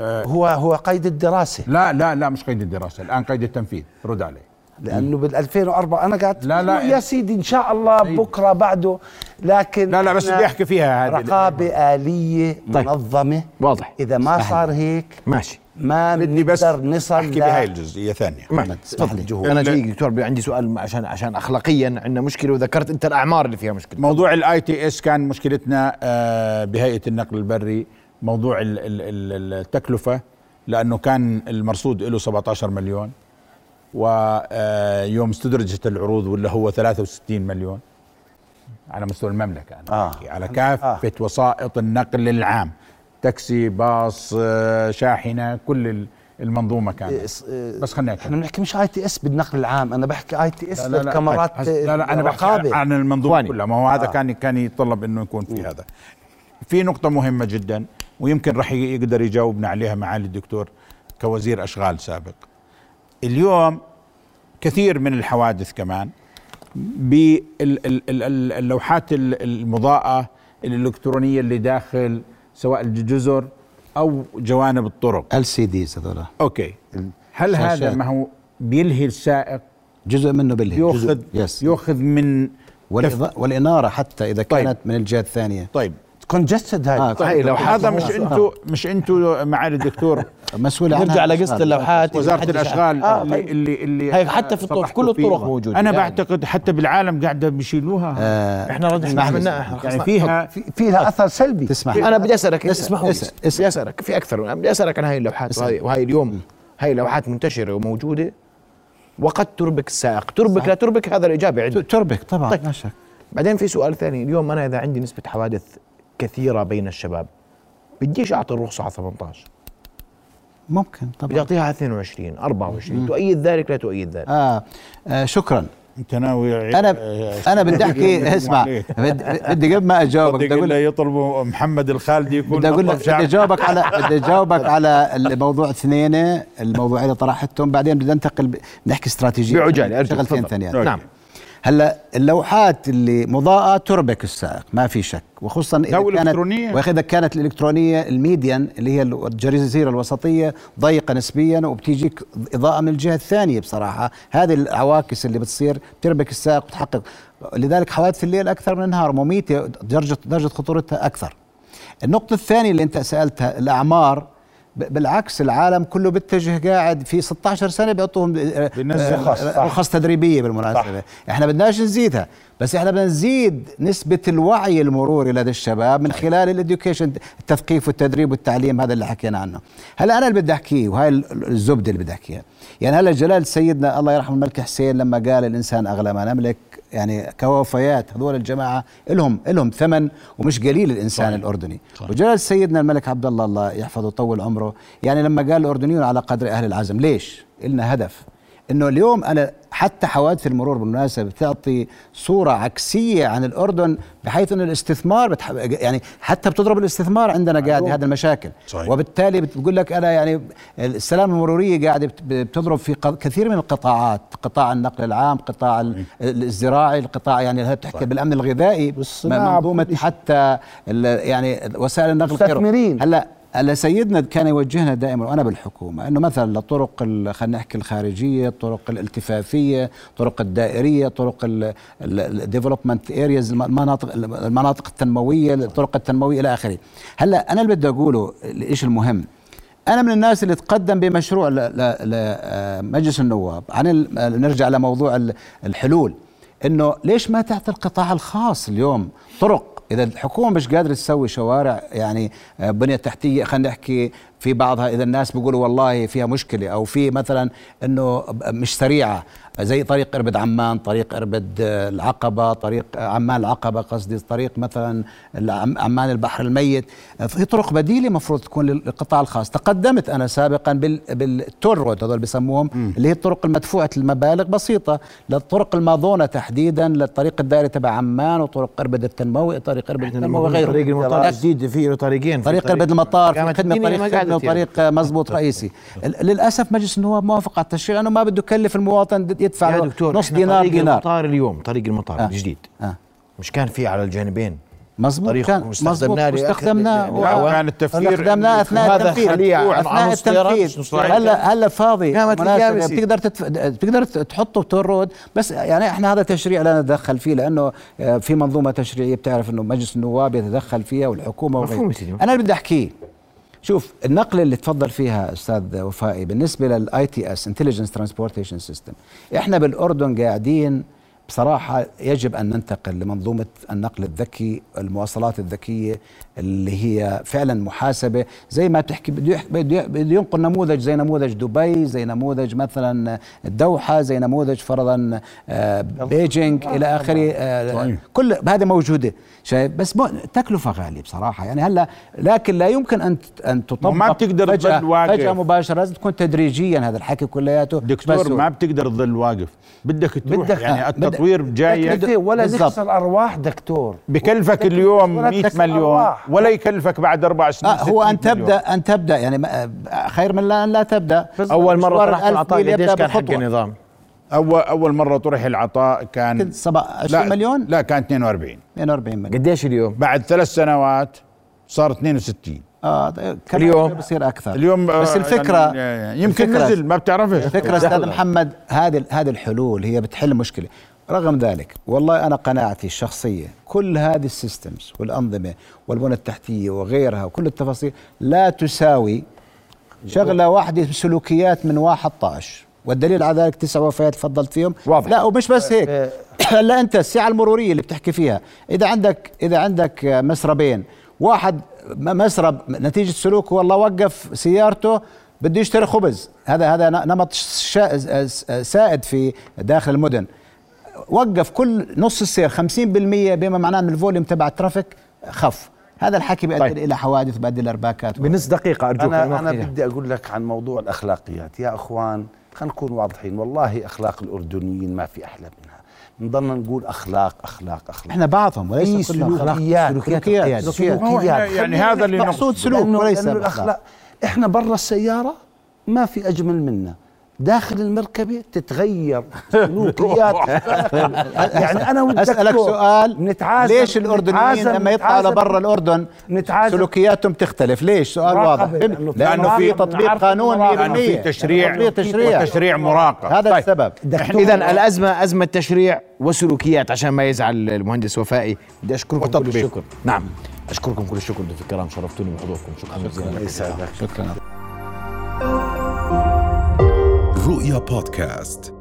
Speaker 5: هو هو قيد الدراسة.
Speaker 3: لا لا لا مش قيد الدراسة. الآن قيد التنفيذ. رد علي
Speaker 5: لأنه بال 2004 أنا قعدت
Speaker 3: لا، لا.
Speaker 5: يا سيدي إن شاء الله
Speaker 3: سيدي.
Speaker 5: بكرة بعده لكن
Speaker 3: لا لا بس بدي احكي فيها هذه.
Speaker 5: رقابة آلية
Speaker 1: طيب.
Speaker 5: منظمة.
Speaker 1: واضح.
Speaker 5: إذا ما صار هيك
Speaker 1: ماشي.
Speaker 5: ما
Speaker 3: بدي بس
Speaker 5: بنقدر نصل أحكي
Speaker 3: بهاي الجزئية
Speaker 1: ثانية. تفضل. أنا جاي دكتور عندي سؤال عشان عشان اخلاقيا عندنا مشكلة وذكرت أنت الأعمار اللي فيها مشكلة.
Speaker 3: موضوع ال ITS كان مشكلتنا آه، بهيئة النقل البري. موضوع ال- ال- ال- التكلفة لأنه كان المرصود له 17 مليون. ويوم استدرجت العروض واللي هو 63 مليون على مستوى المملكة أنا
Speaker 5: آه.
Speaker 3: بحكي على كافة وسائط النقل العام. تاكسي باص آه، شاحنة كل ال- المنظومة كانت.
Speaker 5: إس- إيه،
Speaker 3: بس خلينا
Speaker 5: إحنا بنحكي مش ITS بالنقل العام. أنا بحكي ITS
Speaker 3: لا لا لا
Speaker 5: بالكاميرات
Speaker 3: هس- لا لا أنا بحكي. عن
Speaker 1: المنظومة.
Speaker 3: كلها. ما هو هذا
Speaker 5: آه.
Speaker 3: كان كان يتطلب إنه يكون في هذا. في نقطة مهمة جدا ويمكن راح يقدر يجاوبنا عليها معالي الدكتور كوزير أشغال سابق. اليوم كثير من الحوادث كمان. باللوحات المضاءة الإلكترونية اللي داخل سواء الجزر أو جوانب الطرق.
Speaker 2: ال CDs هذول.
Speaker 3: okay. هل هذا. ما هو بيلهي السائق؟
Speaker 2: جزء منه بالهي
Speaker 3: ياخذ
Speaker 2: جزء yes
Speaker 3: ياخذ من
Speaker 2: والإضاءة والإنارة حتى إذا
Speaker 3: طيب.
Speaker 2: كانت من الجهة الثانية.
Speaker 3: طيب.
Speaker 5: كونجستد هاي.
Speaker 2: آه،
Speaker 1: طيب، لو
Speaker 3: هذا مش
Speaker 1: حاطط-
Speaker 3: أنتم مش أنتم معالي الدكتور
Speaker 2: مسؤول عنها
Speaker 1: نرجع
Speaker 2: الأشغال.
Speaker 1: اللوحات
Speaker 3: وزارة
Speaker 1: محدش-
Speaker 3: الأشغال
Speaker 1: آه
Speaker 3: اللي,
Speaker 1: طيب.
Speaker 3: اللي اللي
Speaker 1: هي حتى في الطرق كل الطرق
Speaker 3: فيه.
Speaker 1: موجودة.
Speaker 3: أنا
Speaker 1: يعني.
Speaker 3: بعتقد حتى بالعالم قاعدة بيشيلوها.
Speaker 2: آه، اسمح لي.
Speaker 1: عملناها
Speaker 3: يعني. فيها
Speaker 5: في في لها أثر سلبي.
Speaker 2: تسمح
Speaker 1: أنا بدي لي.
Speaker 2: اسأل،
Speaker 1: بدي أسألك. في أكثر. أنا بدي أسألك عن هاي اللوحات. وهي, وهي اليوم هاي لوحات منتشرة وموجودة. وقد تربك السائق. تربك لا تربك هذا الاجابه عندي.
Speaker 2: تربك طبعا
Speaker 1: طيب.
Speaker 2: لا شك.
Speaker 1: بعدين في سؤال ثاني. اليوم أنا إذا عندي نسبة حوادث كثيرة بين الشباب بديش أعطي الرخصة على 18
Speaker 2: ممكن
Speaker 1: بدي
Speaker 2: طبعا
Speaker 1: اعطيها على 22 24 تؤيد ذلك لا تؤيد ذلك
Speaker 2: آه, آه شكرا
Speaker 3: أنت ناوي
Speaker 2: أنا
Speaker 3: آه،
Speaker 2: أنا بدي
Speaker 3: أحكي
Speaker 2: اسمع. بدي بدي قبل ما أجاوبك بدي
Speaker 3: أقول يطلبوا محمد الخالدي يكون
Speaker 2: بدي
Speaker 3: أقول.
Speaker 2: بدي أجاوبك على بدي أجاوبك على الموضوع اثنين الموضوعين اللي طرحتهم بعدين بدي أنتقل ب- نحكي استراتيجية
Speaker 1: بعجالة أرجوك،
Speaker 2: شغلتين. ثانيات.
Speaker 1: نعم
Speaker 2: هلا اللوحات اللي مضاءة تربك السائق ما في شك. وخصوصا
Speaker 3: إذا
Speaker 2: كانت. وإذا كانت الإلكترونية الميديان اللي هي الجزيره الوسطية ضيقة نسبيا وبتيجيك إضاءة من الجهة الثانية بصراحة. هذه العواكس اللي بتصير بتربك السائق وتحقق. لذلك حوادث الليل أكثر من النهار مميتة درجه درجة خطورتها أكثر. النقطة الثانية اللي أنت سألتها الأعمار بالعكس العالم كله بيتجه قاعد في 16 سنة بيعطوهم آه،
Speaker 3: بينزل
Speaker 2: آه،
Speaker 5: رخص، صح.
Speaker 2: تدريبية بالمناسبة. إحنا بدناش نزيدها بس إحنا بدنا نزيد نسبة الوعي المروري لدى الشباب من خلال الإديوكيشن التثقيف والتدريب والتعليم هذا اللي حكينا عنه. هلا أنا اللي بدي أحكيه وهاي ال- الزبدة اللي بدي أحكيها. يعني هلا جلال سيدنا الله يرحمه الملك حسين لما قال الإنسان أغلى ما نملك يعني كوفيات هذول الجماعة لهم لهم ثمن ومش قليل الإنسان
Speaker 3: صحيح.
Speaker 2: الأردني
Speaker 3: صحيح.
Speaker 2: وجلال سيدنا الملك عبد الله الله يحفظه ويطول عمره يعني لما قال الأردنيون على قدر أهل العزم ليش؟ إلنا هدف إنه اليوم أنا حتى حوادث المرور بالمناسبة بتعطي صورة عكسية عن الأردن بحيث إنه الاستثمار بتح... يعني حتى بتضرب الاستثمار عندنا قاعد هذه المشاكل
Speaker 3: صحيح.
Speaker 2: وبالتالي بتقول لك أنا يعني السلامة المرورية قاعدة بت- بتضرب في ق- كثير من القطاعات قطاع النقل العام قطاع ال- الزراعي القطاع يعني هي بتحكي بالأمن الغذائي
Speaker 5: منظومة.
Speaker 2: حتى ال- يعني وسائل النقل.
Speaker 5: مستثمرين.
Speaker 2: هلأ هلا سيدنا كان يوجهنا دائما وأنا بالحكومة إنه مثلا الطرق ال- خلينا نحكي الخارجية، الطرق الالتفافية، الطرق الدائرية، طرق ال development areas المناطق المناطق التنموية، الطرق التنموية إلى آخره. هلأ أنا اللي بدي أقوله إيش المهم؟ أنا من الناس اللي تقدم بمشروع لمجلس النواب عن ال- نرجع لموضوع ال- الحلول إنه ليش ما تعطي القطاع الخاص اليوم طرق إذا الحكومة مش قادرة تسوي شوارع يعني آه، بنية تحتية خلينا نحكي في بعضها إذا الناس بيقولوا والله فيها مشكلة أو في مثلا إنه مش سريعة زي طريق اربد عمان طريق اربد العقبة طريق عمان العقبة قصدي طريق مثلا عمان البحر الميت. في طرق بديلة مفروض تكون للقطاع الخاص. تقدمت أنا سابقا بال بالتور رود هذول بسموهم اللي هي الطرق المدفوعة المبالغ بسيطة للطرق الماضونة تحديدا للطريق الدائري تبع عمان وطرق اربد التنموي طريق اربد التنموي وغيره.
Speaker 1: طريق المطار جديد في طريقين
Speaker 2: طريق اربد المطار في
Speaker 1: خدمة
Speaker 2: طريق
Speaker 1: يعني.
Speaker 2: وطريق مزبوط رئيسي. للأسف مجلس النواب موافق على التشريع لأنه ما بده يكلف المواطن يدفع
Speaker 1: يا دكتور
Speaker 2: نص دينار
Speaker 1: طريق
Speaker 2: دينار.
Speaker 1: المطار اليوم طريق المطار
Speaker 2: آه.
Speaker 1: الجديد.
Speaker 2: آه.
Speaker 1: مش كان في على الجانبين.
Speaker 2: مزبوط
Speaker 1: طريق
Speaker 2: كان مزبوط.
Speaker 1: واستخدمناه. لآخر-
Speaker 2: واستخدمناه
Speaker 1: لأنه
Speaker 2: و-
Speaker 3: كان التفكير.
Speaker 2: استخدمناه
Speaker 1: أثناء
Speaker 2: التنفيذ.
Speaker 1: أثناء
Speaker 2: التنفيذ. هلا هلا فاضي.
Speaker 1: سيدي.
Speaker 2: بتقدر تتف... بتقدر تحطه by-law بس يعني إحنا هذا تشريع لا نتدخل فيه لأنه آه، في منظومة تشريعية بتعرف إنه مجلس النواب يتدخل فيها
Speaker 1: والحكومة
Speaker 2: وغيره. أنا اللي بدي أحكيه. شوف النقلة اللي تفضل فيها أستاذ وفائي بالنسبة لل ITS intelligence transportation system إحنا بالأردن قاعدين بصراحة يجب أن ننتقل لمنظومة النقل الذكي المواصلات الذكية اللي هي فعلا محاسبة. زي ما بتحكي بده ينقل نموذج زي نموذج دبي زي نموذج مثلا الدوحة زي نموذج فرضا آه، بيجينج إلى آخره آه،. كل هذه موجودة. شايف؟ بس مو- تكلفة غالية بصراحة. يعني هلأ لكن لا يمكن أن أن تطبق
Speaker 3: ما بتقدر
Speaker 2: فجأة. فجأة مباشرة لازم تكون تدريجيا هذا الحكي كلياته.
Speaker 3: دكتور
Speaker 2: بس
Speaker 3: ما بتقدر تظل واقف. بدك تروح
Speaker 2: بدك-
Speaker 3: يعني
Speaker 2: آه،
Speaker 3: التطوير
Speaker 2: بدك-
Speaker 3: جاي
Speaker 5: تكلفة ولا. نخسر أرواح دكتور.
Speaker 3: بكلفك اليوم
Speaker 5: ولا
Speaker 3: 100
Speaker 5: تكسب
Speaker 3: مليون.
Speaker 5: أرواح.
Speaker 3: ولا يكلفك بعد أربع سنين
Speaker 2: آه هو
Speaker 3: 600
Speaker 2: أن تبدا
Speaker 3: مليون.
Speaker 2: أن تبدأ يعني ما- خير من لا أن لا
Speaker 1: تبدأ.
Speaker 2: أول
Speaker 1: مرة
Speaker 2: الألف
Speaker 1: العطاء قديش كان حق. النظام؟
Speaker 3: اول أول مرة طرح العطاء كان
Speaker 2: كنت سبع- 20
Speaker 3: لا
Speaker 2: مليون؟
Speaker 3: لا كان 42
Speaker 2: 42 مليون.
Speaker 1: قديش اليوم؟
Speaker 3: بعد ثلاث سنوات صار 62
Speaker 2: آه
Speaker 1: اليوم؟
Speaker 2: بصير أكثر.
Speaker 3: اليوم آه،
Speaker 2: بس الفكرة
Speaker 3: يعني يمكن
Speaker 2: الفكرة-
Speaker 3: نزل ما بتعرفش.
Speaker 2: الفكرة أستاذ محمد هذه هذه الحلول هي بتحل مشكلة. رغم ذلك والله أنا قناعتي الشخصية كل هذه السيستمز والأنظمة والبنى التحتية وغيرها وكل التفاصيل لا تساوي شغلة واحدة سلوكيات من واحد طاش. والدليل على ذلك تسع وفيات تفضلت فيهم.
Speaker 1: واضح.
Speaker 2: لا ومش بس هيك. هلا أنت السعه المرورية اللي بتحكي فيها إذا عندك إذا عندك مسربين واحد م- مسرب نتيجة سلوكه والله وقف سيارته بده يشتري خبز. هذا هذا نمط شا- سائد في داخل المدن. وقف كل نص السير 50% بما معناه ان ال volume تبع ال traffic خف. هذا الحكي بيؤدي
Speaker 1: طيب.
Speaker 2: إلى حوادث بيؤدي إلى ارباكات
Speaker 1: بنص
Speaker 5: دقيقة
Speaker 1: أرجوك
Speaker 5: أنا
Speaker 1: أنا.
Speaker 5: بدي أقول لك عن موضوع الأخلاقيات. يا أخوان خلينا نكون واضحين. والله أخلاق الأردنيين ما في أحلى منها. بنضلنا نقول أخلاق أخلاق أخلاق.
Speaker 2: إحنا بعضهم وليس كلهم.
Speaker 5: سلوكيات
Speaker 1: سلوكيات
Speaker 2: سلوكيات
Speaker 3: يعني هذا اللي
Speaker 2: مقصود
Speaker 3: نقصد.
Speaker 2: سلوك. وليس.
Speaker 5: الأخلاق. إحنا برا السيارة ما في أجمل منا. داخل المركبة تتغير سلوكيات. يعني أنا والدكتور
Speaker 2: أسألك سؤال.
Speaker 5: نتعازم
Speaker 2: ليش الأردنيين
Speaker 5: نتعازم-
Speaker 2: لما يطلعوا لبرا الأردن
Speaker 5: نتعازم
Speaker 2: سلوكياتهم تختلف؟ ليش؟ سؤال واضح.
Speaker 5: لأنه في
Speaker 2: لأنه في
Speaker 5: مراقبة،
Speaker 2: تطبيق قانون
Speaker 5: المراقبة.
Speaker 2: 100%
Speaker 3: لأنه في تشريع.
Speaker 2: تطبيق تشريع.
Speaker 3: وتشريع مراقب.
Speaker 2: هذا
Speaker 1: طيب.
Speaker 2: السبب.
Speaker 1: اذا الأزمة أزمة تشريع وسلوكيات عشان ما يزعل المهندس وفائي. بدي أشكركم كل
Speaker 3: وتطبيق.
Speaker 1: الشكر. نعم. أشكركم كل الشكر. ضيوف الكرام شرفتوني بحضوركم شكرا. جزيلا
Speaker 5: يسعدك.
Speaker 2: شكرا.
Speaker 4: رؤيا بودكاست.